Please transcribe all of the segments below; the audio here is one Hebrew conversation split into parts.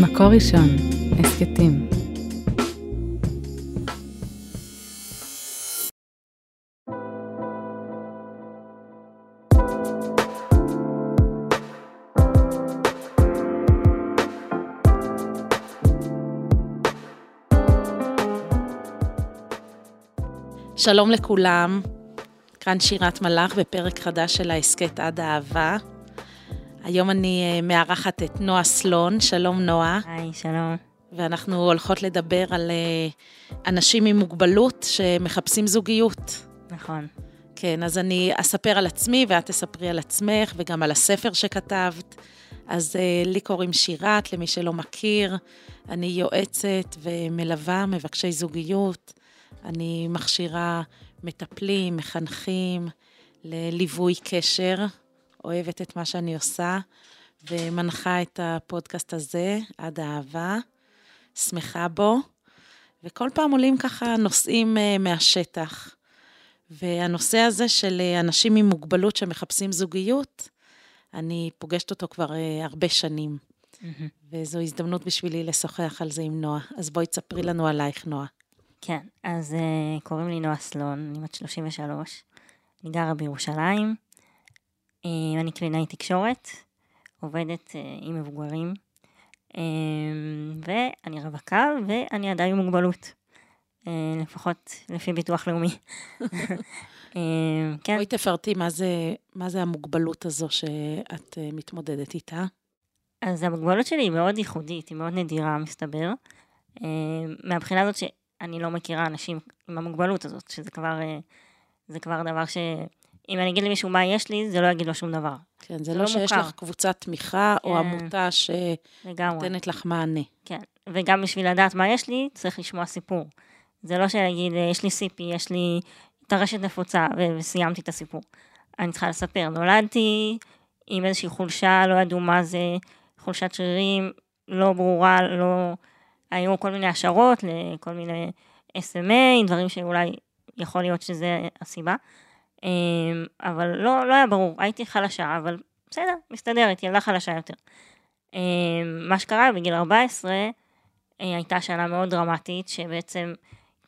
מקור ראשון, הסכתים. שלום לכולם, כאן שירת מלאך בפרק חדש של ההסכת עד אהבה. היום אני אה, מארחת את נועה סלון, שלום נועה. היי, שלום. ואנחנו הולכות לדבר על אה, אנשים עם מוגבלות שמחפשים זוגיות. נכון. כן, אז אני אספר על עצמי ואת תספרי על עצמך וגם על הספר שכתבת. אז אה, לי קוראים שירת, למי שלא מכיר. אני יועצת ומלווה מבקשי זוגיות. אני מכשירה מטפלים, מחנכים לליווי קשר, אוהבת את מה שאני עושה, ומנחה את הפודקאסט הזה, עד אהבה, שמחה בו, וכל פעם עולים ככה נושאים uh, מהשטח. והנושא הזה של uh, אנשים עם מוגבלות שמחפשים זוגיות, אני פוגשת אותו כבר uh, הרבה שנים. Mm-hmm. וזו הזדמנות בשבילי לשוחח על זה עם נועה. אז בואי תספרי לנו עלייך, נועה. כן, אז uh, קוראים לי נועה סלון, אני בת 33, אני גרה בירושלים, אני קלינאי תקשורת, עובדת uh, עם מבוגרים, uh, ואני רווקה ואני עדיין עם מוגבלות, לפחות לפי ביטוח לאומי. כן. בואי תפרטי מה זה, מה זה המוגבלות הזו שאת מתמודדת איתה. אז המוגבלות שלי היא מאוד ייחודית, היא מאוד נדירה, מסתבר. מהבחינה הזאת ש... אני לא מכירה אנשים עם המוגבלות הזאת, שזה כבר, אה, זה כבר דבר ש... אם אני אגיד למישהו מה יש לי, זה לא יגיד לו שום דבר. כן, זה, זה לא, לא שיש מוכר. לך קבוצת תמיכה כן. או עמותה שנותנת לך מענה. כן, וגם בשביל לדעת מה יש לי, צריך לשמוע סיפור. זה לא שיגיד, יש לי סיפי, יש לי טרשת נפוצה, וסיימתי את הסיפור. אני צריכה לספר, נולדתי עם איזושהי חולשה, לא ידעו מה זה, חולשת שרירים, לא ברורה, לא... היו כל מיני השערות לכל מיני SMA, דברים שאולי יכול להיות שזה הסיבה. אמ, אבל לא, לא היה ברור, הייתי חלשה, אבל בסדר, מסתדרת, ילדה חלשה יותר. אמ, מה שקרה בגיל 14, אה, הייתה שנה מאוד דרמטית, שבעצם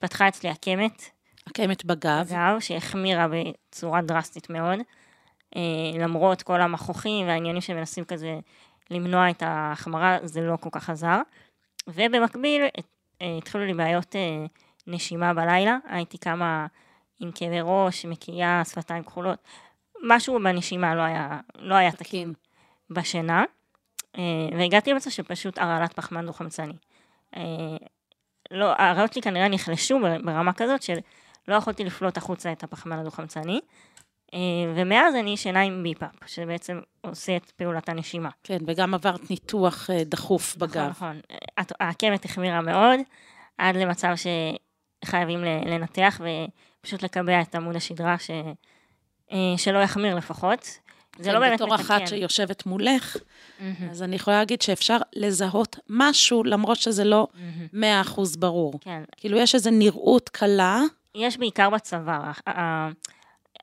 פתחה אצלי עקמת. עקמת בגב. בגב, שהחמירה בצורה דרסטית מאוד. אה, למרות כל המכוחים והעניינים שמנסים כזה למנוע את ההחמרה, זה לא כל כך עזר. ובמקביל אה, התחילו לי בעיות נשימה בלילה, הייתי כמה עם כאבי ראש, מקיאה, שפתיים כחולות, משהו בנשימה לא היה, לא היה תקין בשינה, אה, והגעתי למצב שפשוט הרעלת פחמן דו-חמצני. לא, הריאות שלי כנראה נחלשו ברמה כזאת של לא יכולתי לפלוט החוצה את הפחמן הדו-חמצני, אה, ומאז אני ישנה עם ביפאפ, שבעצם עושה את פעולת הנשימה. כן, וגם עברת ניתוח אה, דחוף נכון, בגב. נכון, נכון. העקמת החמירה מאוד, עד למצב שחייבים לנתח ופשוט לקבע את עמוד השדרה, ש... אה, שלא יחמיר לפחות. זה לא כן, באמת מתקן. בתור אחת שיושבת מולך, mm-hmm. אז אני יכולה להגיד שאפשר לזהות משהו, למרות שזה לא mm-hmm. אחוז ברור. כן. כאילו, יש איזו נראות קלה. יש בעיקר בצוואר.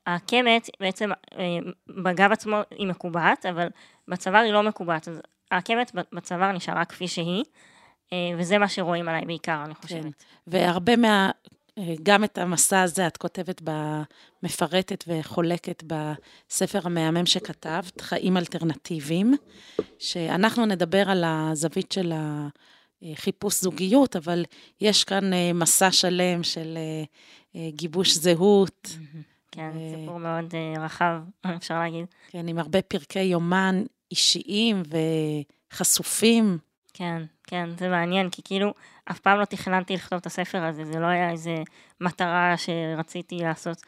העקמת בעצם אה, בגב עצמו היא מקובעת, אבל בצוואר היא לא מקובעת. אז העקמת בצוואר נשארה כפי שהיא, אה, וזה מה שרואים עליי בעיקר, אני חושבת. כן. והרבה מה... אה, גם את המסע הזה את כותבת, ב... מפרטת וחולקת בספר המהמם שכתבת, חיים אלטרנטיביים, שאנחנו נדבר על הזווית של החיפוש זוגיות, אבל יש כאן מסע שלם של גיבוש זהות. Mm-hmm. כן, סיפור מאוד רחב, אפשר להגיד. כן, עם הרבה פרקי יומן אישיים וחשופים. כן, כן, זה מעניין, כי כאילו, אף פעם לא תכננתי לכתוב את הספר הזה, זה לא היה איזה מטרה שרציתי לעשות.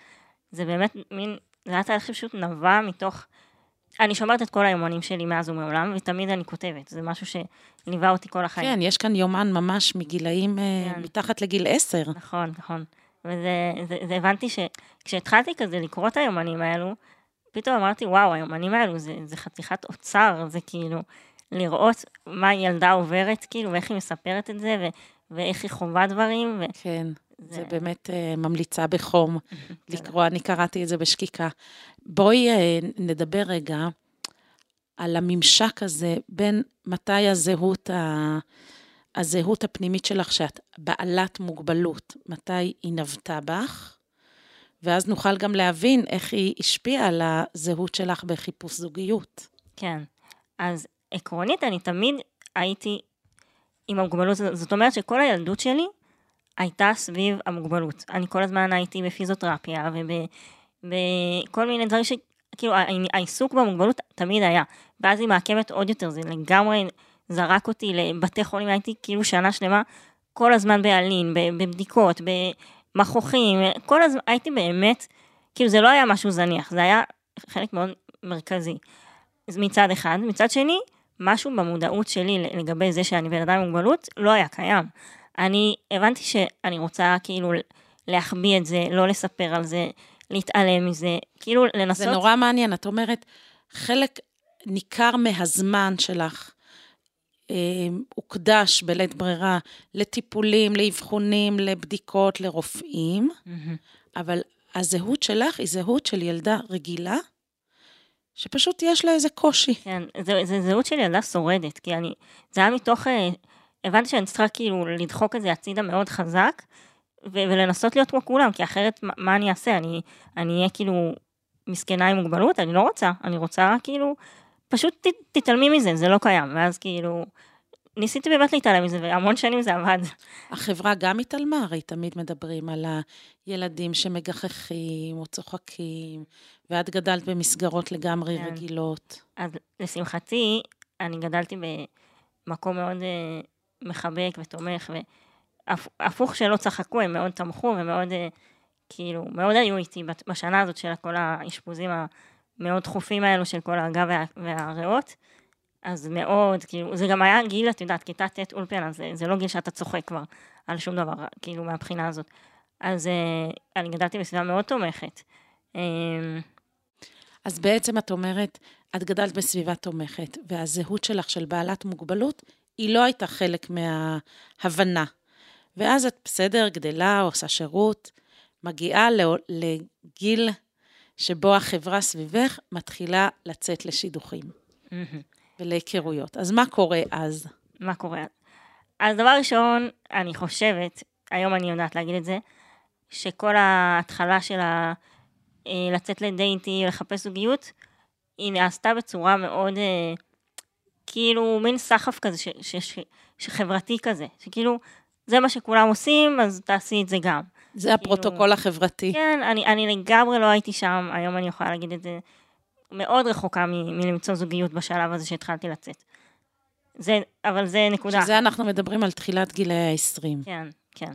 זה באמת מין, זה היה תהליך שפשוט נבע מתוך... אני שומרת את כל היומנים שלי מאז ומעולם, ותמיד אני כותבת, זה משהו שליווה אותי כל החיים. כן, יש כאן יומן ממש מגילאים אה, כן. מתחת לגיל עשר. נכון, נכון. וזה זה, זה הבנתי שכשהתחלתי כזה לקרוא את היומנים האלו, פתאום אמרתי, וואו, היומנים האלו זה, זה חתיכת אוצר, זה כאילו לראות מה ילדה עוברת, כאילו, ואיך היא מספרת את זה, ו, ואיך היא חווה דברים. ו... כן, זה, זה באמת uh, ממליצה בחום לקרוא, אני קראתי את זה בשקיקה. בואי uh, נדבר רגע על הממשק הזה בין מתי הזהות, ה... הזהות הפנימית שלך, שאת בעלת מוגבלות, מתי היא נבטה בך, ואז נוכל גם להבין איך היא השפיעה על הזהות שלך בחיפוש זוגיות. כן. אז עקרונית, אני תמיד הייתי עם המוגבלות. זאת אומרת שכל הילדות שלי הייתה סביב המוגבלות. אני כל הזמן הייתי בפיזיותרפיה ובכל מיני דברים ש... כאילו, העיסוק במוגבלות תמיד היה. ואז היא מעקמת עוד יותר, זה לגמרי זרק אותי לבתי חולים, הייתי כאילו שנה שלמה כל הזמן באלין, בבדיקות, במכוחים, כל הזמן, הייתי באמת, כאילו זה לא היה משהו זניח, זה היה חלק מאוד מרכזי. מצד אחד. מצד שני, משהו במודעות שלי לגבי זה שאני בן אדם עם מוגבלות לא היה קיים. אני הבנתי שאני רוצה כאילו להחביא את זה, לא לספר על זה, להתעלם מזה, כאילו לנסות... זה נורא מעניין, את אומרת, חלק ניכר מהזמן שלך אה, הוקדש בלית ברירה לטיפולים, לאבחונים, לבדיקות, לרופאים, mm-hmm. אבל הזהות שלך היא זהות של ילדה רגילה, שפשוט יש לה איזה קושי. כן, זה, זה זהות של ילדה שורדת, כי אני, זה היה מתוך, אה, הבנתי שאני צריכה כאילו לדחוק את זה הצידה מאוד חזק, ו- ולנסות להיות כמו כולם, כי אחרת מה, מה אני אעשה? אני אהיה כאילו מסכנה עם מוגבלות? אני לא רוצה, אני רוצה כאילו, פשוט ת, תתעלמי מזה, זה לא קיים, ואז כאילו, ניסיתי באמת להתעלם מזה, והמון שנים זה עבד. החברה גם התעלמה, הרי תמיד מדברים על הילדים שמגחכים או צוחקים, ואת גדלת במסגרות לגמרי כן. רגילות. אז לשמחתי, אני גדלתי במקום מאוד uh, מחבק ותומך, והפוך שלא צחקו, הם מאוד תמכו ומאוד, uh, כאילו, מאוד היו איתי בשנה הזאת של כל האשפוזים המאוד דחופים האלו של כל הגב וה, והריאות. אז מאוד, כאילו, זה גם היה גיל, את יודעת, כיתה ט' אולפן, אז זה, זה לא גיל שאתה צוחק כבר על שום דבר, כאילו, מהבחינה הזאת. אז uh, אני גדלתי בסביבה מאוד תומכת. Uh, אז בעצם את אומרת, את גדלת בסביבה תומכת, והזהות שלך של בעלת מוגבלות, היא לא הייתה חלק מההבנה. ואז את בסדר, גדלה, עושה שירות, מגיעה לגיל שבו החברה סביבך מתחילה לצאת לשידוכים ולהיכרויות. אז מה קורה אז? מה קורה? אז דבר ראשון, אני חושבת, היום אני יודעת להגיד את זה, שכל ההתחלה של ה... אה, לצאת לדייטי, לחפש זוגיות, היא נעשתה בצורה מאוד, אה, כאילו, מין סחף כזה, ש, ש, ש, שחברתי כזה, שכאילו, זה מה שכולם עושים, אז תעשי את זה גם. זה כאילו, הפרוטוקול החברתי. כן, אני, אני לגמרי לא הייתי שם, היום אני יכולה להגיד את זה, מאוד רחוקה מ, מלמצוא זוגיות בשלב הזה שהתחלתי לצאת. זה, אבל זה נקודה. שזה אנחנו מדברים על תחילת גילאי ה-20. כן, כן.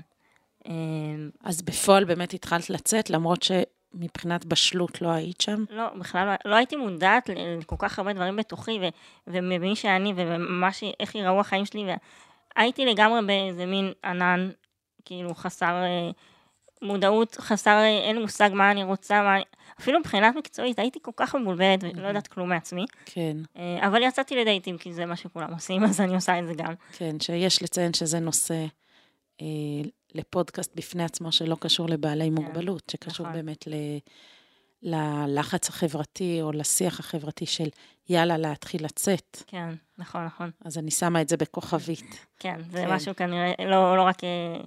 אז בפועל באמת התחלת לצאת, למרות ש... מבחינת בשלות לא היית שם? לא, בכלל לא, לא הייתי מודעת לכל כך הרבה דברים בתוכי, ו, וממי שאני. איך יראו החיים שלי, והייתי לגמרי באיזה מין ענן, כאילו חסר אה, מודעות, חסר, אה, אין לי מושג מה אני רוצה, מה... אפילו מבחינת מקצועית, הייתי כל כך מבולבלת ולא יודעת כלום מעצמי. כן. אה, אבל יצאתי לדייטים, כי זה מה שכולם עושים, אז אני עושה את זה גם. כן, שיש לציין שזה נושא לפודקאסט בפני עצמו שלא קשור לבעלי כן, מוגבלות, שקשור נכון. באמת ל... ללחץ החברתי או לשיח החברתי של יאללה, להתחיל לצאת. כן, נכון, נכון. אז אני שמה את זה בכוכבית. כן, זה כן. משהו כנראה לא, לא רק אה,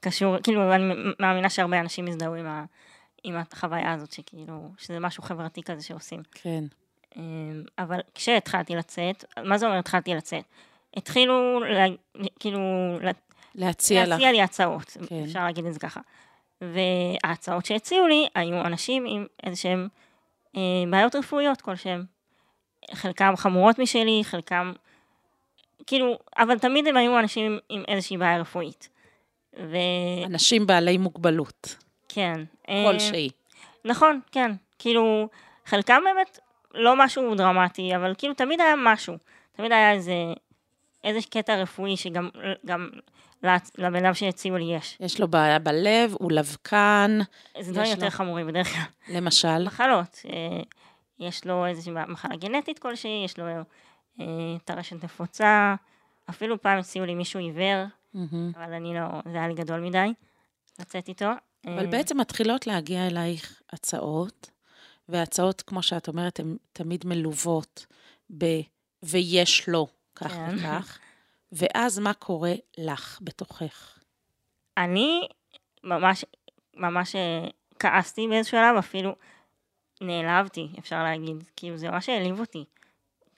קשור, כאילו, אני מאמינה שהרבה אנשים יזדהו עם, ה, עם החוויה הזאת, שכאילו, שזה משהו חברתי כזה שעושים. כן. אמ, אבל כשהתחלתי לצאת, מה זה אומר התחלתי לצאת? התחילו, כאילו, להציע לך. להציע לי הצעות, כן. אפשר להגיד את זה ככה. וההצעות שהציעו לי היו אנשים עם איזה שהם אה, בעיות רפואיות כלשהם. חלקם חמורות משלי, חלקם, כאילו, אבל תמיד הם היו אנשים עם איזושהי בעיה רפואית. ו... אנשים בעלי מוגבלות. כן. כלשהי. אה, נכון, כן. כאילו, חלקם באמת לא משהו דרמטי, אבל כאילו תמיד היה משהו. תמיד היה איזה, איזה קטע רפואי שגם גם לבן אדם שהציעו לי יש. יש לו בעיה בלב, הוא לבקן. זה דברים יותר לו... חמורים בדרך כלל. למשל? מחלות. אה, יש לו איזושהי מחלה גנטית כלשהי, יש לו אה, טרשת נפוצה, אפילו פעם הציעו לי מישהו עיוור. אבל אני לא, זה היה לי גדול מדי לצאת איתו. אבל אה, בעצם מתחילות להגיע אלייך הצעות, והצעות, כמו שאת אומרת, הן תמיד מלוות ב... ויש לו כך כן. וכך, ואז מה קורה לך בתוכך? אני ממש, ממש אה, כעסתי באיזשהו שלב, אפילו נעלבתי, אפשר להגיד. כאילו, זה ממש העליב אותי.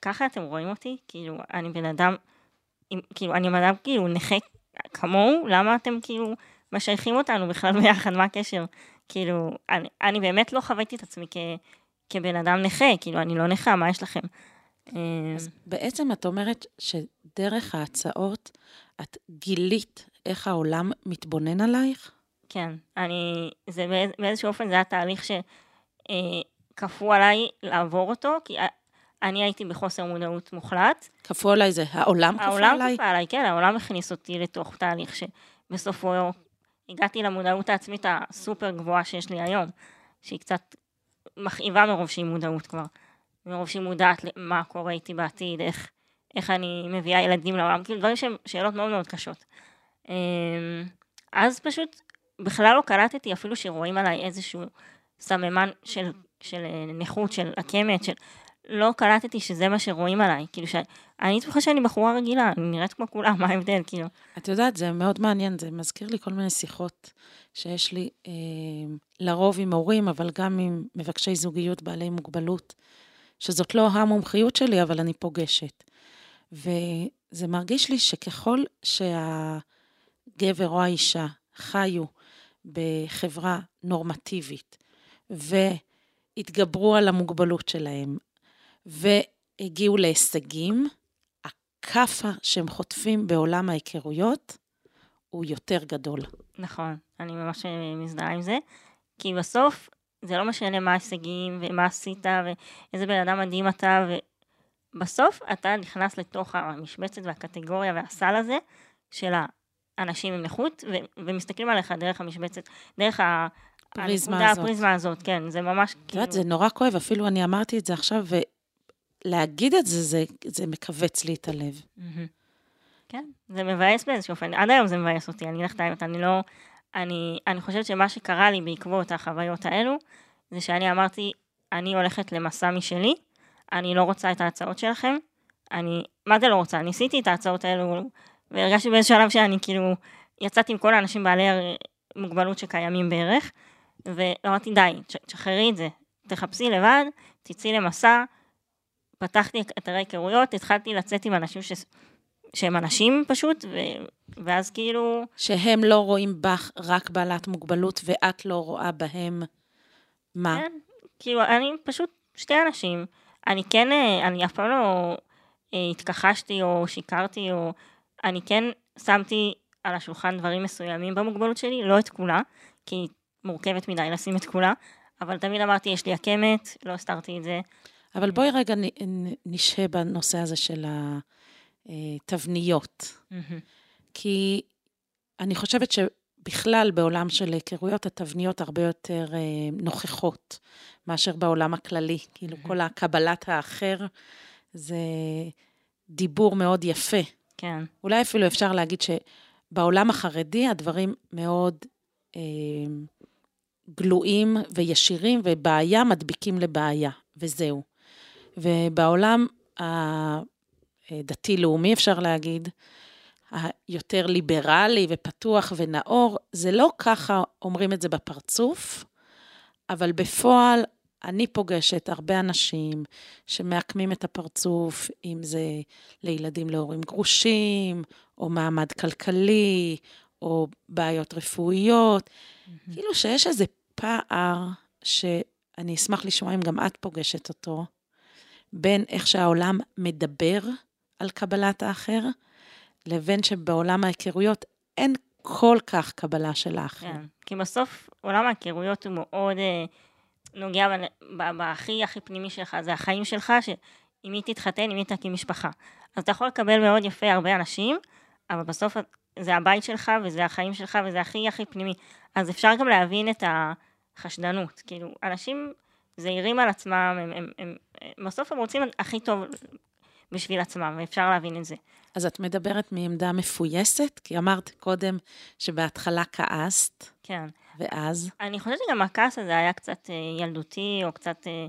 ככה אתם רואים אותי? כאילו, אני בן אדם, כאילו, אני בן אדם כאילו נכה כמוהו, למה אתם כאילו משייכים אותנו בכלל ביחד? מה הקשר? כאילו, אני, אני באמת לא חוויתי את עצמי כ, כבן אדם נכה, כאילו, אני לא נכה, מה יש לכם? אה, אז בעצם את אומרת שדרך ההצעות את גילית איך העולם מתבונן עלייך? כן, אני, זה באיז, באיזשהו אופן זה היה תהליך שכפו עליי לעבור אותו, כי אני הייתי בחוסר מודעות מוחלט. כפו עליי זה העולם כפה העולם עליי? כפה עליי, כן, העולם הכניס אותי לתוך תהליך שבסופו הגעתי למודעות העצמית הסופר גבוהה שיש לי היום, שהיא קצת מכאיבה מרוב שהיא מודעות כבר. מרוב שהיא מודעת למה קורה איתי בעתיד, איך, איך אני מביאה ילדים לעולם, כאילו דברים שהם שאלות מאוד מאוד קשות. אמ, אז פשוט בכלל לא קלטתי אפילו שרואים עליי איזשהו סממן של, של אה, נכות, של עקמת, של... לא קלטתי שזה מה שרואים עליי, כאילו שאני בטוחה שאני בחורה רגילה, אני נראית כמו כולם, מה ההבדל, כאילו. את יודעת, זה מאוד מעניין, זה מזכיר לי כל מיני שיחות שיש לי, אה, לרוב עם הורים, אבל גם עם מבקשי זוגיות בעלי מוגבלות, שזאת לא המומחיות שלי, אבל אני פוגשת. וזה מרגיש לי שככל שהגבר או האישה חיו בחברה נורמטיבית, והתגברו על המוגבלות שלהם, והגיעו להישגים, הכאפה שהם חוטפים בעולם ההיכרויות הוא יותר גדול. נכון, אני ממש מזדהה עם זה, כי בסוף זה לא משנה מה ההישגים ומה עשית ואיזה בן אדם מדהים אתה, ובסוף אתה נכנס לתוך המשבצת והקטגוריה והסל הזה של האנשים עם נכות, ו- ומסתכלים עליך דרך המשבצת, דרך ה... פריזמה הנקודה, הזאת. הפריזמה הזאת, כן, זה ממש את יודעת, זה נורא כואב, אפילו אני אמרתי את זה עכשיו, ולהגיד את זה, זה, זה מכווץ לי את הלב. מהמם. כן, זה מבאס באיזשהו אופן, עד היום זה מבאס אותי, אני אגיד לך את האמת, אני לא... אני, אני חושבת שמה שקרה לי בעקבות החוויות האלו, זה שאני אמרתי, אני הולכת למסע משלי, אני לא רוצה את ההצעות שלכם, אני, מה זה לא רוצה? ניסיתי את ההצעות האלו, והרגשתי באיזשהו שלב שאני כאילו, יצאתי עם כל האנשים בעלי מוגבלות שקיימים בערך, ואמרתי, די, תש- תשחררי את זה, תחפשי לבד, תצאי למסע, פתחתי אתרי היכרויות, התחלתי לצאת עם אנשים ש... שהם אנשים פשוט, ו... ואז כאילו, שהם לא רואים בך רק בעלת מוגבלות, ואת לא רואה בהם מה? כן, כאילו, אני פשוט שתי אנשים. אני כן, אה, אני אף פעם לא אה, התכחשתי או שיקרתי, או אני כן שמתי על השולחן דברים מסוימים במוגבלות שלי, לא את כולה, כי היא מורכבת מדי לשים את כולה, אבל תמיד אמרתי, יש לי עקמת, לא הסתרתי את זה. אבל בואי רגע נשהה בנושא הזה של התבניות. כי אני חושבת שבכלל בעולם של היכרויות, התבניות הרבה יותר אה, נוכחות מאשר בעולם הכללי. כאילו, כל הקבלת האחר זה דיבור מאוד יפה. כן, אולי אפילו אפשר להגיד שבעולם החרדי הדברים מאוד אה, גלויים וישירים, ובעיה מדביקים לבעיה, וזהו. ובעולם הדתי-לאומי, אפשר להגיד, היותר ליברלי ופתוח ונאור, זה לא ככה אומרים את זה בפרצוף, אבל בפועל אני פוגשת הרבה אנשים שמעקמים את הפרצוף, אם זה לילדים להורים גרושים, או מעמד כלכלי, או בעיות רפואיות. כאילו שיש איזה פער שאני אשמח לשמוע אם גם את פוגשת אותו, בין איך שהעולם מדבר על קבלת האחר, לבין שבעולם ההיכרויות אין כל כך קבלה של האחר. כן. כי בסוף עולם ההיכרויות הוא מאוד אה, נוגע בהכי הכי פנימי שלך, זה החיים שלך, שעם מי תתחתן, עם מי תקים משפחה. אז אתה יכול לקבל מאוד יפה הרבה אנשים, אבל בסוף זה הבית שלך, וזה החיים שלך, וזה הכי הכי פנימי. אז אפשר גם להבין את החשדנות. כאילו, אנשים זהירים על עצמם, הם, הם, הם, הם, בסוף הם רוצים הכי טוב בשביל עצמם, ואפשר להבין את זה. אז את מדברת מעמדה מפויסת? כי אמרת קודם שבהתחלה כעסת, כן. ואז? אני חושבת שגם הכעס הזה היה קצת אה, ילדותי, או קצת... אה,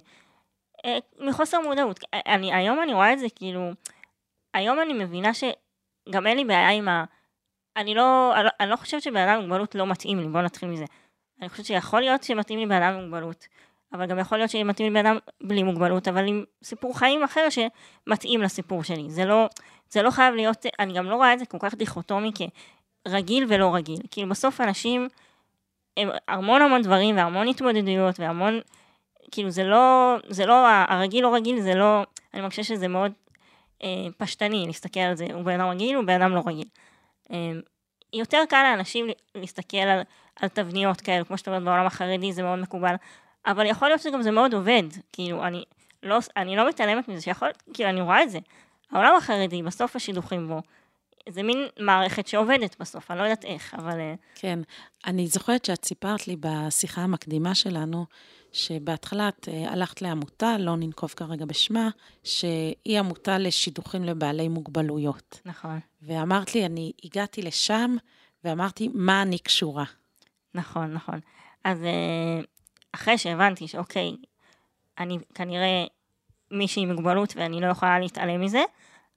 אה, מחוסר מודעות. אני, היום אני רואה את זה כאילו, היום אני מבינה שגם אין לי בעיה עם ה... אני לא, אני לא, אני לא חושבת שבן אדם עם מוגבלות לא מתאים לי, בואו נתחיל מזה. אני חושבת שיכול להיות שמתאים לי בן אדם עם מוגבלות, אבל גם יכול להיות שמתאים לי בן אדם בלי מוגבלות, אבל עם סיפור חיים אחר שמתאים לסיפור שלי. זה לא, זה לא חייב להיות, אני גם לא רואה את זה כל כך דיכוטומי כרגיל ולא רגיל. כאילו בסוף אנשים, הם המון המון דברים והמון התמודדויות והמון, כאילו זה לא, זה לא, הרגיל לא רגיל זה לא, אני מרגישה שזה מאוד אה, פשטני להסתכל על זה, הוא בן אדם רגיל, הוא בן אדם לא רגיל. אה, יותר קל לאנשים להסתכל על, על תבניות כאלה, כמו שאתה אומרת בעולם החרדי זה מאוד מקובל, אבל יכול להיות שגם זה מאוד עובד, כאילו אני לא, אני לא מתעלמת מזה, שיכול, כאילו אני רואה את זה. העולם החרדי, בסוף השידוכים בו, זה מין מערכת שעובדת בסוף, אני לא יודעת איך, אבל... אה, כן, אני זוכרת שאת סיפרת לי בשיחה המקדימה שלנו, שבהתחלה את אה, הלכת לעמותה, לא ננקוב כרגע בשמה, שהיא עמותה לשידוכים לבעלי מוגבלויות. נכון. ואמרת לי, אני הגעתי לשם, ואמרתי, מה אני קשורה? נכון, נכון. אז אה, אחרי שהבנתי שאוקיי, אני כנראה מישהי עם מוגבלות ואני לא יכולה להתעלם מזה,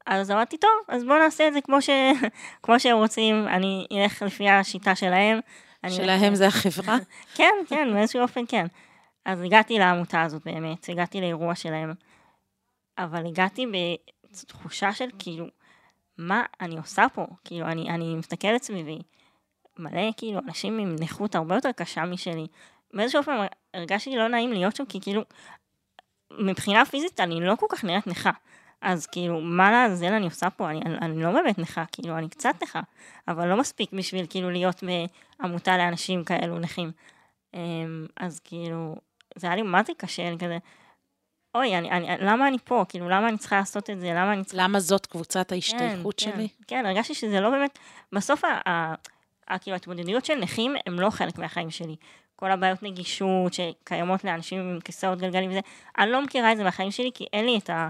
אז אמרתי, טוב, אז בואו נעשה את זה כמו, ש... כמו שהם רוצים, אני אלך לפי השיטה שלהם. שלהם אלך... זה החברה? כן, כן, באיזשהו אופן כן. אז הגעתי לעמותה הזאת באמת, הגעתי לאירוע שלהם, אבל הגעתי בתחושה של כאילו, מה אני עושה פה? כאילו, אני, אני מסתכלת סביבי, מלא כאילו אנשים עם נכות הרבה יותר קשה משלי. באיזשהו אופן הרגשתי לא נעים להיות שם, כי כאילו, מבחינה פיזית אני לא כל כך נראית נכה. אז כאילו, מה לעזאזל אני עושה פה? אני, אני, לא באמת נכה, כאילו, אני קצת נכה, אבל לא מספיק בשביל כאילו להיות בעמותה לאנשים כאלו נכים. אמ, אז כאילו, זה היה לי מה זה קשה, אני כזה, אוי, אני, אני, למה אני פה? כאילו, למה אני צריכה לעשות את זה? למה אני צריכה... למה זאת קבוצת ההשתייכות כן, שלי? כן, כן, הרגשתי שזה לא באמת, בסוף, ה, ה, כאילו, ההתמודדויות של נכים הם לא חלק מהחיים שלי. כל הבעיות נגישות שקיימות לאנשים עם כיסאות גלגלים וזה, אני לא מכירה את זה מהחיים שלי, כי אין לי את, ה,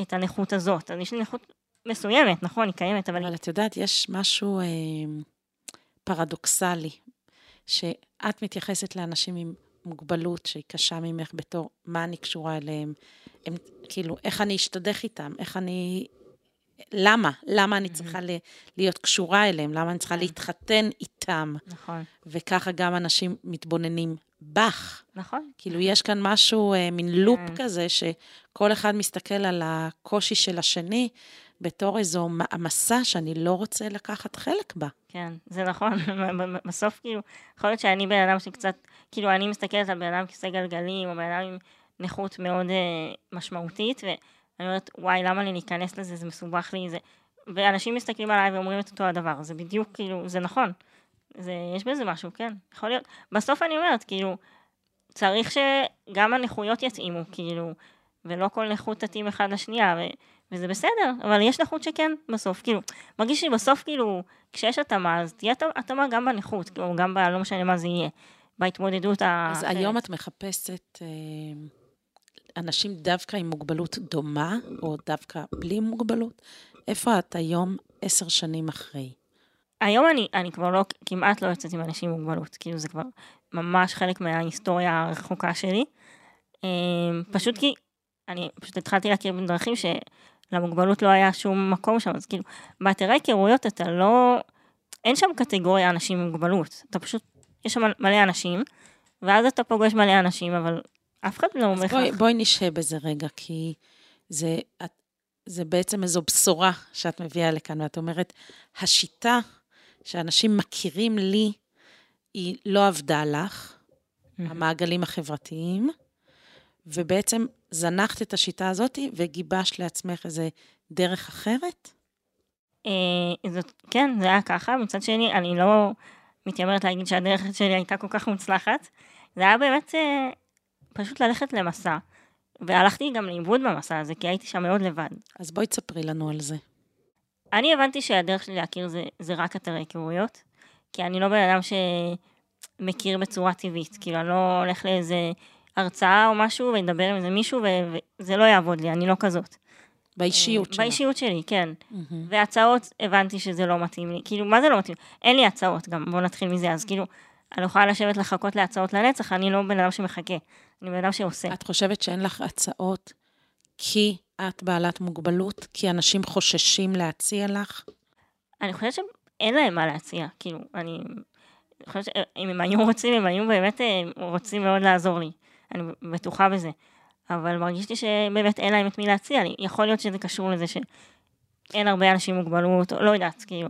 את הנכות הזאת. אז יש לי נכות מסוימת, נכון, היא קיימת, אבל... אבל את יודעת, יש משהו אה, פרדוקסלי, שאת מתייחסת לאנשים עם מוגבלות שהיא קשה ממך בתור מה אני קשורה אליהם, הם, כאילו, איך אני אשתדך איתם, איך אני... למה? למה אני צריכה להיות קשורה אליהם? למה אני צריכה כן. להתחתן איתם? נכון. וככה גם אנשים מתבוננים בך. נכון. כאילו, יש כאן משהו, אה, מין לופ כן. כזה, שכל אחד מסתכל על הקושי של השני בתור איזו מעמסה שאני לא רוצה לקחת חלק בה. כן, זה נכון. בסוף, כאילו, יכול להיות שאני בן אדם שקצת, כאילו, אני מסתכלת על בן אדם כיסא גלגלים, או בן אדם עם נכות מאוד אה, משמעותית, ואני אומרת, וואי, למה לי להיכנס לזה, זה מסובך לי, זה... ואנשים מסתכלים עליי ואומרים את אותו הדבר, זה בדיוק, כאילו, זה נכון. זה, יש בזה משהו, כן, יכול להיות. בסוף אני אומרת, כאילו, צריך שגם הנכויות יתאימו, כאילו, ולא כל נכות תתאים אחד לשנייה, ו, וזה בסדר, אבל יש נכות שכן בסוף, כאילו, מרגיש לי בסוף, כאילו, כשיש התאמה, אז תהיה התאמה גם בנכות, כאילו, גם ב... לא משנה מה זה יהיה, בהתמודדות ה... אז היום את מחפשת אה, אנשים דווקא עם מוגבלות דומה, או דווקא בלי מוגבלות? איפה את היום, עשר שנים אחרי? היום אני, אני כבר לא, כמעט לא יוצאת עם אנשים עם מוגבלות, כאילו זה כבר ממש חלק מההיסטוריה הרחוקה שלי. אמ, פשוט כי אני פשוט התחלתי להכיר בדרכים שלמוגבלות לא היה שום מקום שם, אז כאילו, באתרי היכרויות אתה לא, אין שם קטגוריה אנשים עם מוגבלות, אתה פשוט, יש שם מלא אנשים, ואז אתה פוגש מלא אנשים, אבל אף אחד לא אומר לך... בואי, בואי נשהה בזה רגע, כי זה, זה בעצם איזו בשורה שאת מביאה לכאן, ואת אומרת, השיטה שאנשים מכירים לי, היא לא עבדה לך, המעגלים החברתיים, ובעצם זנחת את השיטה הזאת וגיבשת לעצמך איזה דרך אחרת? אה, זאת, כן, זה היה ככה. מצד שני, אני לא מתיימרת להגיד שהדרך שלי הייתה כל כך מוצלחת. זה היה באמת אה, פשוט ללכת למסע. והלכתי גם לאיבוד במסע הזה, כי הייתי שם מאוד לבד. אז בואי תספרי לנו על זה. אני הבנתי שהדרך שלי להכיר זה, זה רק אתרי היכרויות, כי אני לא בן אדם שמכיר בצורה טבעית, כאילו אני לא הולך לאיזה הרצאה או משהו ואדבר עם איזה מישהו וזה לא יעבוד לי, אני לא כזאת. באישיות שלך. באישיות שלי, כן. Mm-hmm. והצעות, הבנתי שזה לא מתאים לי. כאילו, מה זה לא מתאים? אין לי הצעות גם, בואו נתחיל מזה. אז כאילו, אני לא יכולה לשבת לחכות להצעות לנצח, אני לא בן אדם שמחכה. אני בן אדם שעושה. את חושבת שאין לך הצעות כי את בעלת מוגבלות? כי אנשים חוששים להציע לך? אני חושבת שאין להם מה להציע, כאילו, אני חושבת שאם הם היו רוצים, הם היו באמת אה, רוצים מאוד לעזור לי, אני בטוחה בזה. אבל מרגיש לי שבאמת אין להם את מי להציע לי. יכול להיות שזה קשור לזה שאין הרבה אנשים עם מוגבלות, או לא יודעת, כאילו.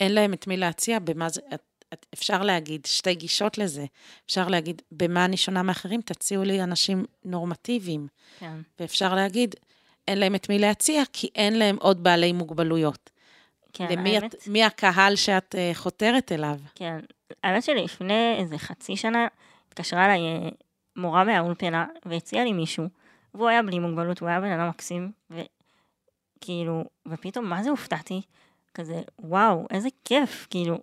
אין להם את מי להציע, במה זה... את, אפשר להגיד שתי גישות לזה. אפשר להגיד, במה אני שונה מאחרים? תציעו לי אנשים נורמטיביים. כן. ואפשר להגיד, אין להם את מי להציע, כי אין להם עוד בעלי מוגבלויות. כן, למי האמת, את, מי הקהל שאת uh, חותרת אליו? כן. האמת שלפני איזה חצי שנה התקשרה אליי אה, מורה מהאולפנה והציעה לי מישהו, והוא היה בלי מוגבלות, הוא היה בן אדם מקסים, וכאילו, ופתאום מה זה הופתעתי? כזה, וואו, איזה כיף, כאילו,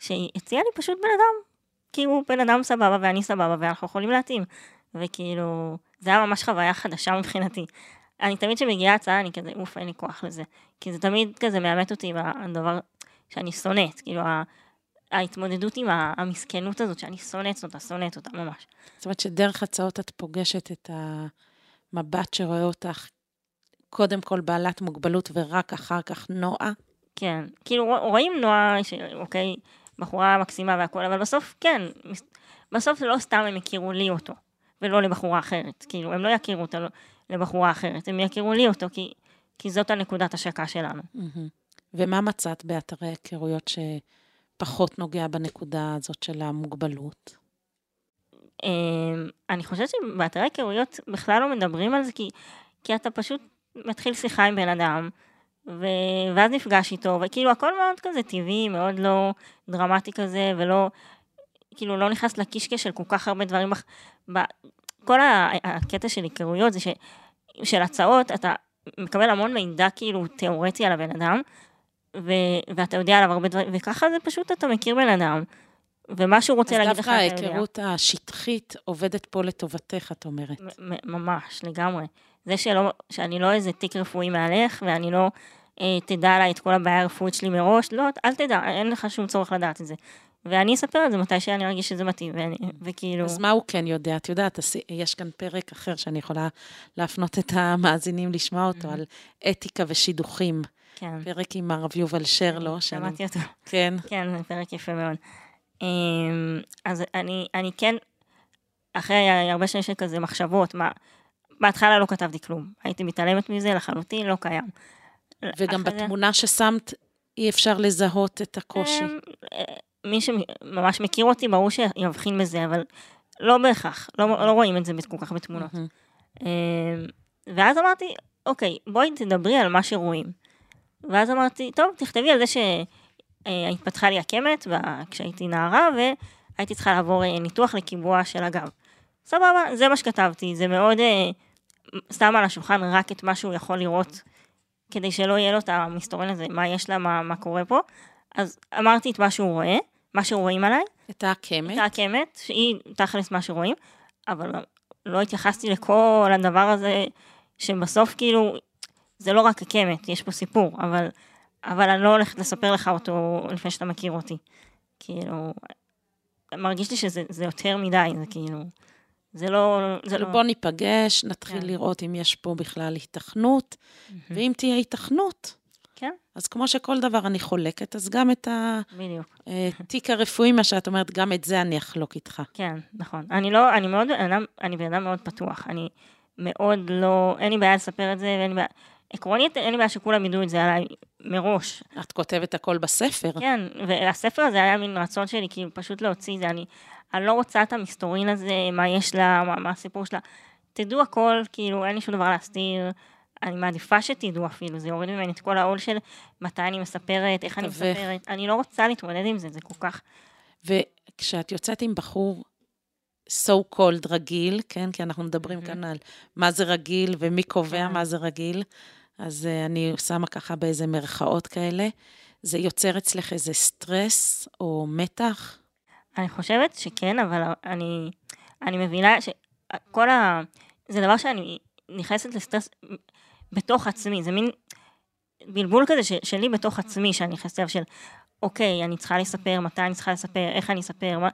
שהיא הציעה לי פשוט בן אדם, כאילו, בן אדם סבבה ואני סבבה ואנחנו יכולים להתאים, וכאילו, זה היה ממש חוויה חדשה מבחינתי. אני תמיד כשמגיעה הצעה, אני כזה, אוף, אין לי כוח לזה. כי זה תמיד כזה מאמת אותי עם הדבר שאני שונאת, כאילו, ההתמודדות עם המסכנות הזאת, שאני שונאת אותה, שונאת אותה ממש. זאת אומרת שדרך הצעות את פוגשת את המבט שרואה אותך, קודם כל בעלת מוגבלות ורק אחר כך נועה. כן, כאילו רואים נועה, אוקיי, בחורה מקסימה והכל, אבל בסוף כן, בסוף לא סתם הם הכירו לי אותו, ולא לבחורה אחרת. כאילו, הם לא יכירו אותו לבחורה אחרת, הם יכירו לי אותו, כי, כי זאת הנקודת השקה שלנו. ומה מצאת באתרי היכרויות ש... פחות נוגע בנקודה הזאת של המוגבלות? אמ, אני חושבת שבאתרי היכרויות בכלל לא מדברים על זה, כי, כי אתה פשוט מתחיל שיחה עם בן אדם, ו... ואז נפגש איתו, וכאילו הכל מאוד כזה טבעי, מאוד לא דרמטי כזה, ולא, כאילו לא נכנס לקישקע של כל כך הרבה דברים. ב... כל הקטע של היכרויות זה ש... של הצעות, אתה מקבל המון מידע כאילו תיאורטי על הבן אדם, ו- ואתה יודע עליו הרבה דברים, וככה זה פשוט אתה מכיר בן אדם, ומה שהוא רוצה להגיד לך, אתה יודע. אז דווקא ההיכרות השטחית עובדת פה לטובתך, את אומרת. ממש, לגמרי. זה שלא, שאני לא איזה תיק רפואי מהלך, ואני לא אה, תדע עליי את כל הבעיה הרפואית שלי מראש, לא, אל תדע, אין לך שום צורך לדעת את זה. ואני אספר את זה מתי שאני ארגיש שזה מתאים, ואני, וכאילו... אז מה הוא כן יודע? את יודעת, יש כאן פרק אחר שאני יכולה להפנות את המאזינים לשמוע אותו, על אתיקה ושידוכים. כן. פרק עם הרב יובל שרלו. שמעתי אותו. כן. כן, זה פרק יפה מאוד. אמ, אז אני, אני כן, אחרי הרבה שנים של כזה מחשבות, מה, בהתחלה לא כתבתי כלום. הייתי מתעלמת מזה לחלוטין, לא קיים. וגם בתמונה ששמת, אי אפשר לזהות את הקושי. אמ, מי שממש מכיר אותי, ברור שיבחין בזה, אבל לא בהכרח, לא, לא רואים את זה כל כך בתמונות. אמ, ואז אמרתי, אוקיי, בואי תדברי על מה שרואים. ואז אמרתי, טוב, תכתבי על זה שהתפתחה לי עקמת כשהייתי נערה, והייתי צריכה לעבור אה, ניתוח לקיבוע של הגב. סבבה, זה מה שכתבתי, זה מאוד אה, שם על השולחן רק את מה שהוא יכול לראות, כדי שלא יהיה לו את המסתורן הזה, מה יש לה, מה, מה קורה פה. אז אמרתי את מה שהוא רואה, מה שרואים עליי. את העקמת. את העקמת, שהיא תכלס מה שרואים, אבל לא התייחסתי לכל הדבר הזה, שבסוף כאילו זה לא רק הקמת, יש פה סיפור, אבל, אבל אני לא הולכת לספר לך אותו לפני שאתה מכיר אותי. כאילו, מרגיש לי שזה יותר מדי, זה כאילו, זה לא... זה כאילו לא... בוא ניפגש, נתחיל כן. לראות אם יש פה בכלל היתכנות, mm-hmm. ואם תהיה היתכנות, כן. אז כמו שכל דבר אני חולקת, אז גם את התיק אה, הרפואי, מה שאת אומרת, גם את זה אני אחלוק איתך. כן, נכון. אני לא, אני מאוד, אני בן אדם מאוד פתוח. אני מאוד לא, אין לי בעיה לספר את זה, ואין לי בעיה... עקרונית, אין לי בעיה שכולם ידעו את זה עליי מראש. את כותבת הכל בספר. כן, והספר הזה היה מין רצון שלי, כאילו, פשוט להוציא את זה. אני, אני לא רוצה את המסתורין הזה, מה יש לה, מה, מה הסיפור שלה. תדעו הכל, כאילו, אין לי שום דבר להסתיר. אני מעדיפה שתדעו אפילו, זה יוריד ממני את כל העול של מתי אני מספרת, איך אני מספרת. אני לא רוצה להתמודד עם זה, זה כל כך... וכשאת יוצאת עם בחור so called רגיל, כן? כי אנחנו מדברים mm-hmm. כאן על מה זה רגיל ומי קובע. כן. מה זה רגיל. אז uh, אני שמה ככה באיזה מרכאות כאלה. זה יוצר אצלך איזה סטרס או מתח? אני חושבת שכן, אבל אני, אני מבינה שכל ה... זה דבר שאני נכנסת לסטרס בתוך עצמי, זה מין בלבול כזה ש, שלי בתוך עצמי, שאני נכנסת אליו של, אוקיי, אני צריכה לספר, מתי אני צריכה לספר, איך אני אספר, מה...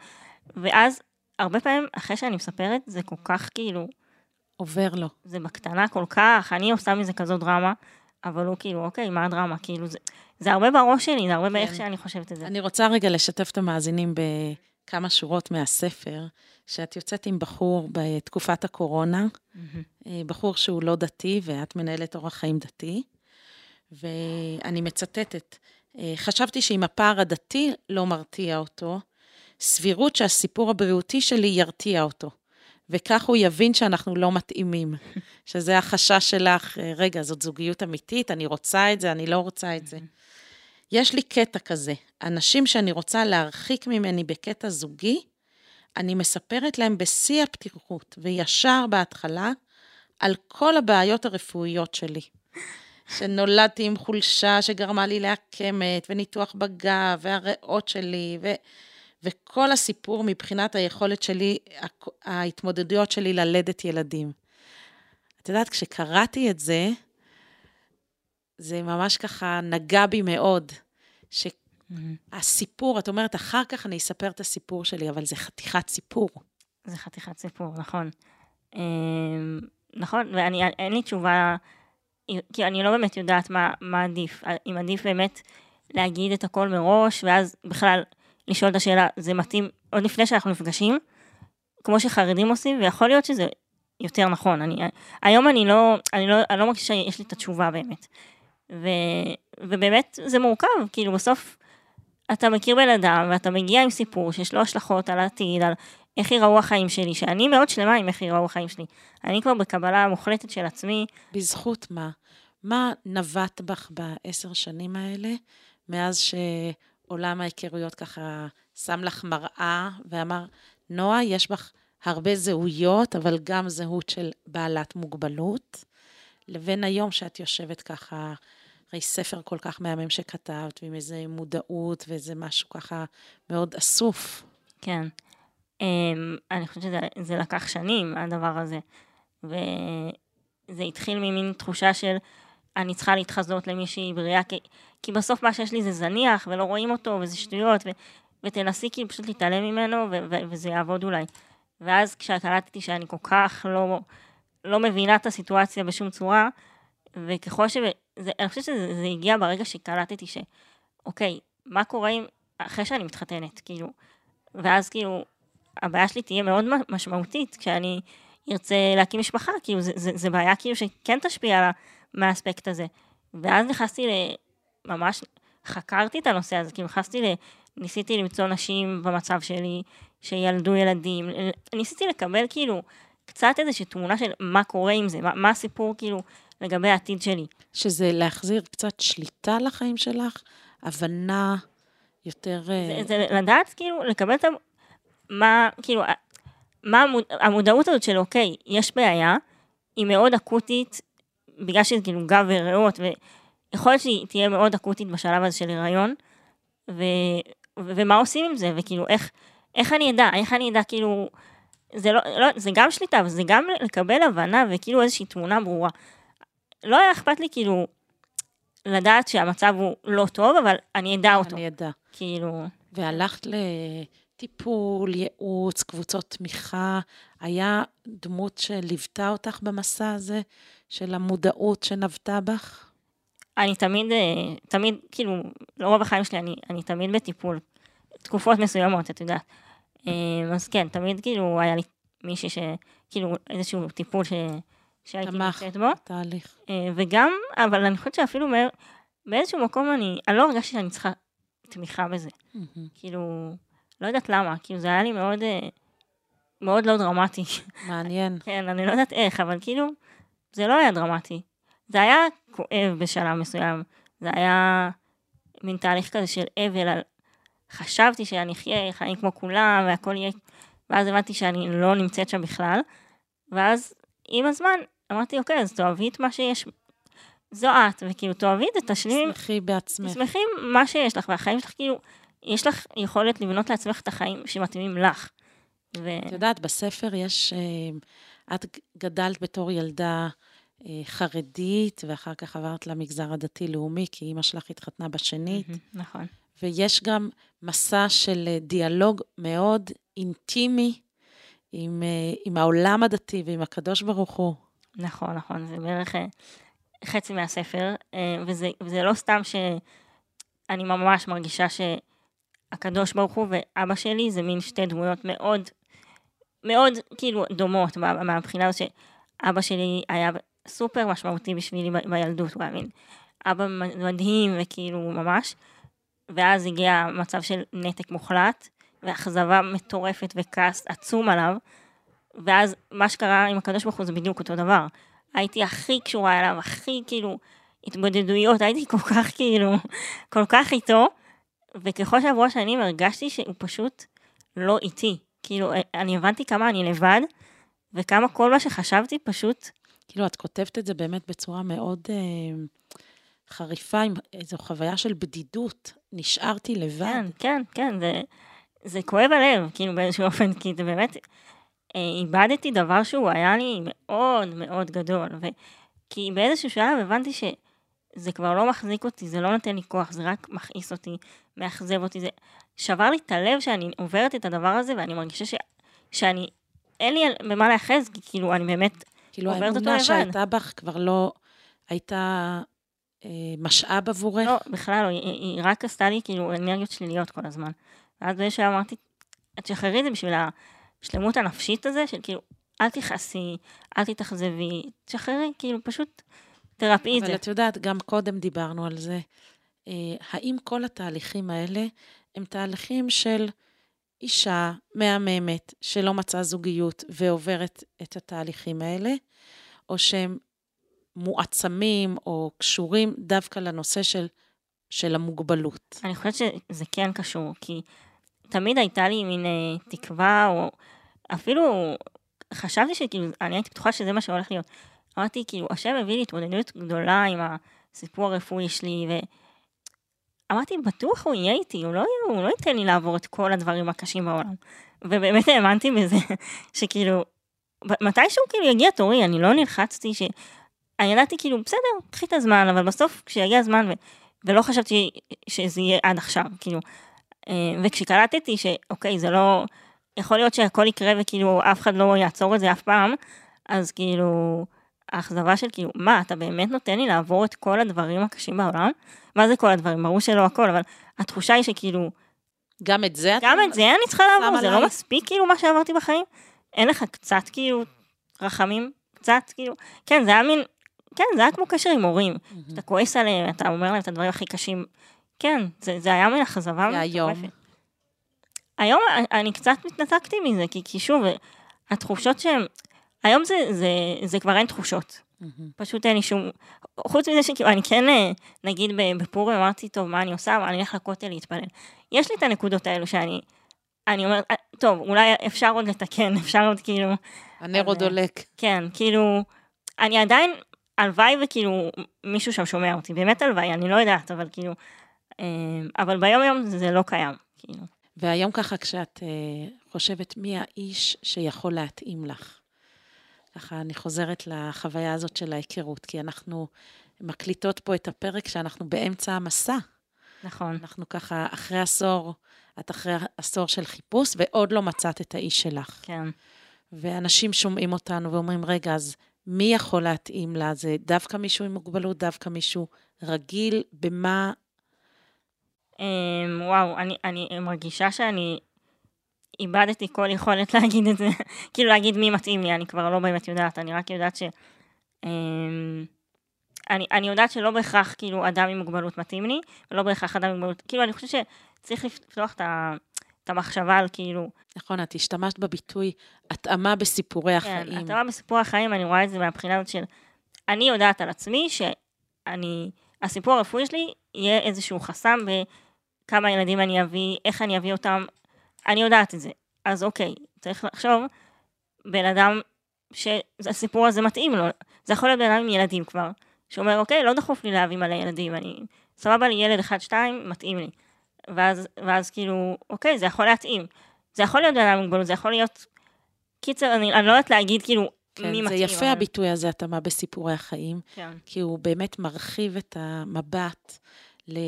ואז הרבה פעמים, אחרי שאני מספרת, זה כל כך כאילו, עובר לו. זה בקטנה כל כך, אני עושה מזה כזו דרמה, אבל הוא כאילו, אוקיי, מה הדרמה? כאילו, זה, זה הרבה בראש שלי, זה הרבה באיך שאני חושבת את זה. אני רוצה רגע לשתף את המאזינים בכמה שורות מהספר, שאת יוצאת עם בחור בתקופת הקורונה. אה, בחור שהוא לא דתי, ואת מנהלת אורח חיים דתי, ואני מצטטת, אה, חשבתי שאם הפער הדתי לא מרתיע אותו, סבירות שהסיפור הבריאותי שלי ירתיע אותו. וכך הוא יבין שאנחנו לא מתאימים. שזה החשש שלך, אה, רגע, זאת זוגיות אמיתית, אני רוצה את זה, אני לא רוצה את זה. יש לי קטע כזה, אנשים שאני רוצה להרחיק ממני בקטע זוגי, אני מספרת להם בשיא הפתיחות, וישר בהתחלה, על כל הבעיות הרפואיות שלי. שנולדתי עם חולשה שגרמה לי לעקמת, וניתוח בגב, והריאות שלי, ו... וכל הסיפור מבחינת היכולת שלי, ההתמודדויות שלי ללדת ילדים. את יודעת, כשקראתי את זה, זה ממש ככה נגע בי מאוד. שהסיפור, את אומרת, אחר כך אני אספר את הסיפור שלי, אבל זה חתיכת סיפור. זה חתיכת סיפור, נכון. אמ, נכון, ואני, אין לי תשובה, כי אני לא באמת יודעת מה, מה עדיף. אם עדיף באמת להגיד את הכל מראש, ואז בכלל לשאול את השאלה, זה מתאים עוד לפני שאנחנו נפגשים, כמו שחרדים עושים, ויכול להיות שזה יותר נכון. אני, היום אני לא, אני לא, אני לא מרגישה שיש לי את התשובה באמת. ו, ובאמת זה מורכב, כאילו בסוף אתה מכיר בן אדם ואתה מגיע עם סיפור שיש לו השלכות על העתיד, על איך ייראו החיים שלי, שאני מאוד שלמה עם איך ייראו החיים שלי. אני כבר בקבלה מוחלטת של עצמי, בזכות מה? מה נבט בך בעשר שנים האלה, מאז שעולם ההיכרויות ככה שם לך מראה ואמר, נועה, יש בך הרבה זהויות, אבל גם זהות של בעלת מוגבלות, לבין היום שאת יושבת ככה, הרי ספר כל כך מהמם שכתבת, ועם איזה מודעות ואיזה משהו ככה מאוד אסוף. כן. Um, אני חושבת שזה זה לקח שנים, הדבר הזה. וזה התחיל ממין תחושה של אני צריכה להתחזות למישהי בריאה, כי, כי בסוף מה שיש לי זה זניח, ולא רואים אותו, וזה שטויות, ו, ותנסי כאילו פשוט להתעלם ממנו, ו, ו, וזה יעבוד אולי. ואז כשקלטתי שאני כל כך לא, לא מבינה את הסיטואציה בשום צורה, וככל ש... זה, אני חושבת שזה זה הגיע ברגע שקלטתי ש... אוקיי, מה קורה אם... אחרי שאני מתחתנת, כאילו... ואז כאילו, הבעיה שלי תהיה מאוד משמעותית כשאני ארצה להקים משפחה, כאילו, זה, זה, זה בעיה כאילו שכן תשפיע על ה... מהאספקט הזה. ואז נכנסתי ל... ממש חקרתי את הנושא הזה, כאילו נכנסתי ל... ניסיתי למצוא נשים במצב שלי, שילדו ילדים, ניסיתי לקבל כאילו קצת איזושהי תמונה של מה קורה עם זה, מה, מה הסיפור כאילו לגבי העתיד שלי. שזה להחזיר קצת שליטה לחיים שלך, הבנה יותר... אה, זה, זה לדעת כאילו, לקבל את ה... מה, כאילו, מה המוד, המודעות הזאת של אוקיי, יש בעיה, היא מאוד אקוטית, בגלל שזה כאילו גב וריאות, ויכול להיות שהיא תהיה מאוד אקוטית בשלב הזה של הריון, ו, ו, ומה עושים עם זה, וכאילו איך, איך אני אדע, איך אני אדע כאילו, זה, לא, לא, זה גם שליטה, אבל זה גם לקבל הבנה וכאילו איזושהי תמונה ברורה. לא היה אכפת לי כאילו לדעת שהמצב הוא לא טוב, אבל אני אדע אותו. אני אדע. כאילו... והלכת לטיפול, ייעוץ, קבוצות תמיכה, היה דמות שליוותה אותך במסע הזה, של המודעות שנבטה בך? אני תמיד, אה, תמיד, כאילו, לרוב החיים שלי אני, אני תמיד בטיפול. תקופות מסוימות, את יודעת. אה, אז כן, תמיד כאילו היה לי מישהי ש... כאילו איזשהו טיפול ש... שהייתי נמצאת בו. בתהליך. אה, וגם, אבל אני חושבת שאפילו מה... באיזשהו מקום אני, אני לא הרגשתי שאני צריכה תמיכה בזה. מהמם. כאילו, לא יודעת למה, כאילו זה היה לי מאוד, אה, מאוד לא דרמטי. מעניין. כן, אני לא יודעת איך, אבל כאילו, זה לא היה דרמטי. זה היה כואב בשלב מסוים. זה היה מין תהליך כזה של אבל על... חשבתי שאני אחיה חיים כמו כולם והכל יהיה... ואז הבנתי שאני לא נמצאת שם בכלל. ואז עם הזמן אמרתי, אוקיי, אז תאהבי את מה שיש. זו את, וכאילו תאהבי את זה, תשלימי, שמחי בעצמך. תשמחי מה שיש לך, והחיים שלך כאילו, יש לך יכולת לבנות לעצמך את החיים שמתאימים לך. ו... את יודעת, בספר יש... אה, את גדלת בתור ילדה אה, חרדית, ואחר כך עברת למגזר הדתי-לאומי, כי אימא שלך התחתנה בשנית. נכון. ויש גם מסע של אה, דיאלוג מאוד אינטימי עם, עם העולם הדתי ועם הקדוש ברוך הוא. נכון, נכון, זה בערך חצי מהספר, וזה, וזה לא סתם שאני ממש מרגישה שהקדוש ברוך הוא ואבא שלי זה מין שתי דמויות מאוד, מאוד כאילו דומות מה- מהבחינה הזאת שאבא שלי היה סופר משמעותי בשבילי בילדות, הוא היה מין אבא מדהים וכאילו ממש, ואז הגיע מצב של נתק מוחלט, ואכזבה מטורפת וכעס עצום עליו, ואז מה שקרה עם הקדוש ברוך הוא זה בדיוק אותו דבר. הייתי הכי קשורה אליו, הכי כאילו התבודדויות, הייתי כל כך כאילו, כל כך איתו, וככל שעברו השנים הרגשתי שהוא פשוט לא איתי. כאילו, אני הבנתי כמה אני לבד, וכמה כל מה שחשבתי פשוט, כאילו, את כותבת את זה באמת בצורה מאוד אה, חריפה, עם איזו חוויה של בדידות. נשארתי לבד. כן, כן, כן, זה, זה כואב הלב, כאילו באיזשהו אופן, כי זה באמת, אה, איבדתי דבר שהוא היה לי מאוד מאוד גדול, ו... כי באיזשהו שלב הבנתי שזה כבר לא מחזיק אותי, זה לא נותן לי כוח, זה רק מכעיס אותי, מאכזב אותי, זה שבר לי את הלב שאני עוברת את הדבר הזה, ואני מרגישה ש... שאני, אין לי במה להיאחז, כי כאילו, אני באמת, כאילו, עוברת אותו האמונה לבד. שהייתה בך כבר לא הייתה אה, משאב עבורך. לא, בכלל לא, היא, היא רק עשתה לי כאילו אנרגיות שליליות כל הזמן. ואז באיזשהו אמרתי, תשחררי את זה בשביל השלמות הנפשית הזה, של כאילו, אל תכעסי, אל תתאכזבי, תשחררי, כאילו, פשוט תרפאי את אבל זה. את יודעת, גם קודם דיברנו על זה. אה, האם כל התהליכים האלה הם תהליכים של אישה מהממת שלא מצאה זוגיות ועוברת את התהליכים האלה, או שהם מועצמים או קשורים דווקא לנושא של, של המוגבלות? אני חושבת שזה כן קשור, כי תמיד הייתה לי מין אה, תקווה, או אפילו חשבתי שכאילו, אני הייתי בטוחה שזה מה שהולך להיות. אמרתי, כאילו, השם הביא לי התמודדות גדולה עם הסיפור הרפואי שלי, ואמרתי, בטוח הוא יהיה איתי, הוא לא, הוא לא ייתן לי לעבור את כל הדברים הקשים בעולם. ובאמת האמנתי בזה, שכאילו, מתישהו כאילו יגיע תורי, אני לא נלחצתי, ש... אני ידעתי כאילו, בסדר, קחי את הזמן, אבל בסוף כשיגיע הזמן, ו... ולא חשבתי שזה יהיה עד עכשיו, כאילו. אה, וכשקלטתי שאוקיי, זה לא, יכול להיות שהכל יקרה וכאילו אף אחד לא יעצור את זה אף פעם, אז כאילו, האכזבה של כאילו, מה, אתה באמת נותן לי לעבור את כל הדברים הקשים בעולם? מה זה כל הדברים? ברור שלא הכל, אבל התחושה היא שכאילו, גם את זה. גם את זה אני צריכה לעבור, זה עליי. לא מספיק כאילו מה שעברתי בחיים? אין לך קצת כאילו רחמים? קצת כאילו, כן, זה היה מין, כן, זה היה כמו קשר עם הורים. אתה כועס עליהם, אתה אומר להם את הדברים הכי קשים. כן, זה, זה היה מין אכזבה? מטורפת. היום אני קצת מתנתקתי מזה, כי, כי שוב, התחושות שהן, היום זה, זה, זה כבר אין תחושות. מהמם. פשוט אין לי שום, חוץ מזה שכאילו, אני כן, אה, נגיד בפורים אמרתי, טוב, מה אני עושה? אני אלך לכותל להתפלל. יש לי את הנקודות האלו שאני, אני אומרת, "אה, טוב, אולי אפשר עוד לתקן, אפשר עוד כאילו, הנר עוד דולק. כן, כאילו, אני עדיין, הלוואי וכאילו מישהו שם שומע אותי, באמת הלוואי, אני לא יודעת, אבל כאילו, אה, אבל ביום יום זה, לא קיים, כאילו. והיום ככה, כשאת אה, חושבת מי האיש שיכול להתאים לך, ככה אני חוזרת לחוויה הזאת של ההיכרות, כי אנחנו מקליטות פה את הפרק שאנחנו באמצע המסע. נכון, אנחנו ככה אחרי עשור, את אחרי עשור של חיפוש, ועוד לא מצאת את האיש שלך. כן. ואנשים שומעים אותנו ואומרים, רגע, אז מי יכול להתאים לה? זה דווקא מישהו עם מוגבלות, דווקא מישהו רגיל? במה... אמ, וואו, אני, אני מרגישה שאני איבדתי כל יכולת להגיד את זה, כאילו להגיד מי מתאים לי, אני כבר לא באמת יודעת, אני רק יודעת ש... אמ, אני, אני יודעת שלא בהכרח כאילו אדם עם מוגבלות מתאים לי, ולא בהכרח אדם עם מוגבלות, כאילו אני חושבת שצריך לפתוח את, ה, את המחשבה על כאילו, נכון, את השתמשת בביטוי התאמה בסיפורי כן, החיים. אתה רואה בסיפור החיים, אני רואה את זה מהבחינה הזאת של, אני יודעת על עצמי שאני, הסיפור הרפואי שלי יהיה איזשהו חסם בכמה ילדים אני אביא, איך אני אביא אותם, אני יודעת את זה. אז אוקיי, צריך לחשוב, בן אדם שהסיפור הזה מתאים לו, זה יכול להיות בן אדם עם ילדים כבר, שאומר, אוקיי, לא דחוף לי להביא מלא ילדים, אני, סבבה לי ילד אחד, שתיים, מתאים לי. ואז, ואז כאילו, אוקיי, זה יכול להתאים. זה יכול להיות בן אדם עם מוגבלות, זה יכול להיות... קיצר, אני, אני לא יודעת להגיד כאילו כן, מי זה מתאים. יפה אבל- הביטוי הזה, התאמה בסיפורי החיים, כן, כי הוא באמת מרחיב את המבט ל...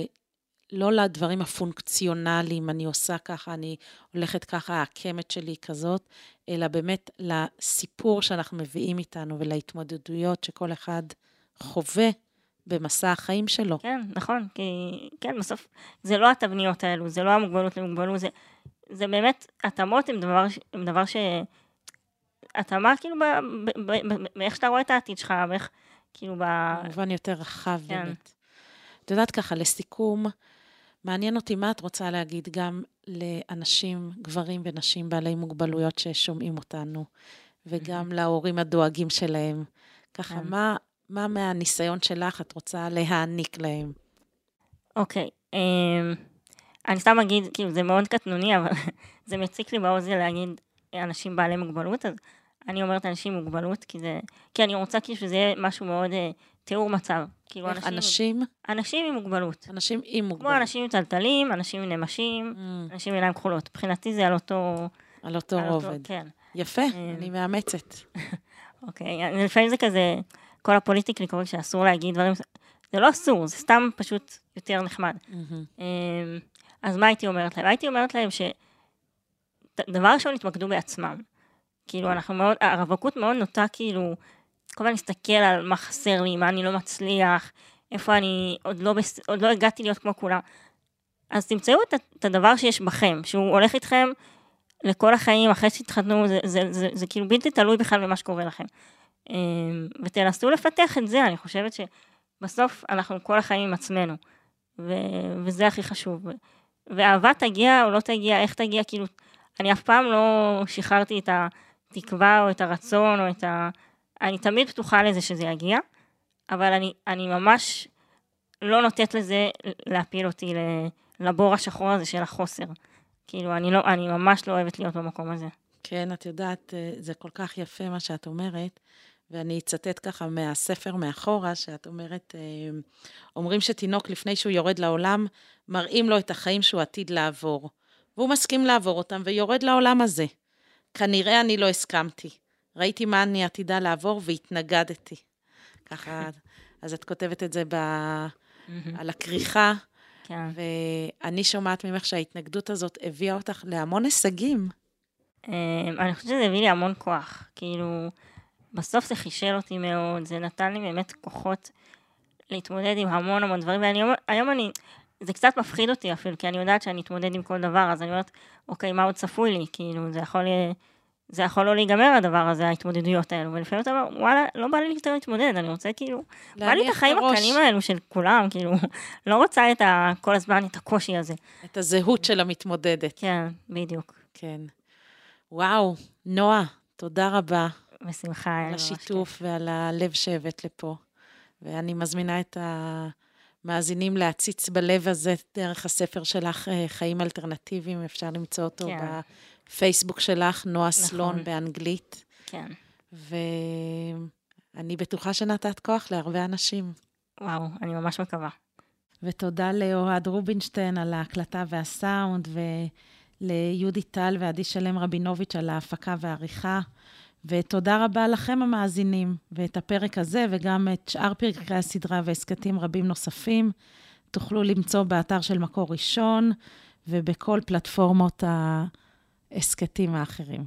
לא לדברים הפונקציונליים, אני עושה ככה, אני הולכת ככה, העקמת שלי כזאת, אלא באמת לסיפור שאנחנו מביאים איתנו ולהתמודדויות שכל אחד חווה במסע החיים שלו. כן, נכון, כי כן, בסוף זה לא התבניות האלו, זה לא המוגבלות למוגבלות, זה, זה באמת, התאמות הם דבר, הם דבר ש... התאמה כאילו באיך שאתה רואה את העתיד שלך, באיך, כאילו ב... במובן יותר רחב כן. באמת. את יודעת ככה, לסיכום, מעניין אותי מה את רוצה להגיד גם לאנשים, גברים ונשים בעלי מוגבלויות ששומעים אותנו, וגם להורים הדואגים שלהם. ככה, כן. מה, מה מהניסיון שלך את רוצה להעניק להם? אוקיי, okay, אמ, um, אני סתם אגיד, כאילו, זה מאוד קטנוני, אבל זה מציק לי באוזן להגיד אנשים בעלי מוגבלות, אז אני אומרת אנשים עם מוגבלות, כי זה... כי אני רוצה כאילו שזה יהיה משהו מאוד... Uh, תיאור מצב. כאילו אנשים... אנשים? אנשים עם מוגבלות. אנשים עם מוגבלות. כמו אנשים עם טלטלים, אנשים עם נמשים, mm. אנשים עם עיניים כחולות. מבחינתי זה על אותו... על אותו על רובד. אותו, כן. יפה, אמ, אני מאמצת. אוקיי, לפעמים זה כזה, כל הפוליטיקלי קוראים שאסור להגיד דברים, זה לא אסור, זה סתם פשוט יותר נחמד. Mm-hmm. אז מה הייתי אומרת להם? הייתי אומרת להם ש... דבר ראשון, התמקדו בעצמם. כאילו, אנחנו מאוד, הרווקות מאוד נוטה כאילו כל הזמן להסתכל על מה חסר לי, מה אני לא מצליח, איפה אני עוד לא, בס... עוד לא הגעתי להיות כמו כולם. אז תמצאו את, את הדבר שיש בכם, שהוא הולך איתכם לכל החיים, אחרי שתתחתנו, זה, זה, זה, זה, זה כאילו בלתי תלוי בכלל במה שקורה לכם. אמ, ותנסו לפתח את זה, אני חושבת שבסוף אנחנו כל החיים עם עצמנו, ו, וזה הכי חשוב. ואהבה תגיע או לא תגיע, איך תגיע, כאילו, אני אף פעם לא שחררתי את התקווה או את הרצון או את ה... אני תמיד פתוחה לזה שזה יגיע, אבל אני, אני ממש לא נותנת לזה להפיל אותי לבור השחור הזה של החוסר. כאילו, אני, לא, אני ממש לא אוהבת להיות במקום הזה. כן, את יודעת, אה, זה כל כך יפה מה שאת אומרת, ואני אצטט ככה מהספר מאחורה, שאת אומרת, אה, אומרים שתינוק לפני שהוא יורד לעולם, מראים לו את החיים שהוא עתיד לעבור. והוא מסכים לעבור אותם ויורד לעולם הזה. כנראה אני לא הסכמתי. ראיתי מה אני עתידה לעבור והתנגדתי. ככה, אז את כותבת את זה ב... על הכריכה. כן. ואני שומעת ממך שההתנגדות הזאת הביאה אותך להמון הישגים. אמ, אני חושבת שזה הביא לי המון כוח. כאילו, בסוף זה חישל אותי מאוד, זה נתן לי באמת כוחות להתמודד עם המון המון דברים, והיום אני, זה קצת מפחיד אותי אפילו, כי אני יודעת שאני אתמודד עם כל דבר, אז אני אומרת, אוקיי, מה עוד צפוי לי? כאילו, זה יכול זה יכול לא להיגמר הדבר הזה, ההתמודדויות האלו, ולפעמים אתה אומר, וואלה, לא בא לי יותר להתמודד, אני רוצה כאילו, בא לי את החיים הקטנים האלו של כולם, כאילו, לא רוצה את ה, כל הזמן את הקושי הזה. את הזהות של המתמודדת. כן, בדיוק. כן. וואו, נועה, תודה רבה. בשמחה. על השיתוף ועל הלב שהבאת לפה. ואני מזמינה את המאזינים להציץ בלב הזה דרך הספר שלך, אה, חיים אלטרנטיביים, אפשר למצוא אותו כן. הפייסבוק שלך, נועה נכון. סלון באנגלית. כן. ואני בטוחה שנתת כוח להרבה אנשים. וואו, אני ממש מקווה. ותודה לאוהד רובינשטיין על ההקלטה והסאונד, וליהודי טל ועדי שלם רבינוביץ' על ההפקה והעריכה. ותודה רבה לכם המאזינים, ואת הפרק הזה וגם את שאר פרקי הסדרה והסכתים רבים נוספים תוכלו למצוא באתר של מקור ראשון ובכל פלטפורמות ה... ההסכתים האחרים.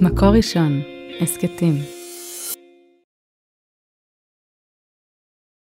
מקור ראשון, הסכתים.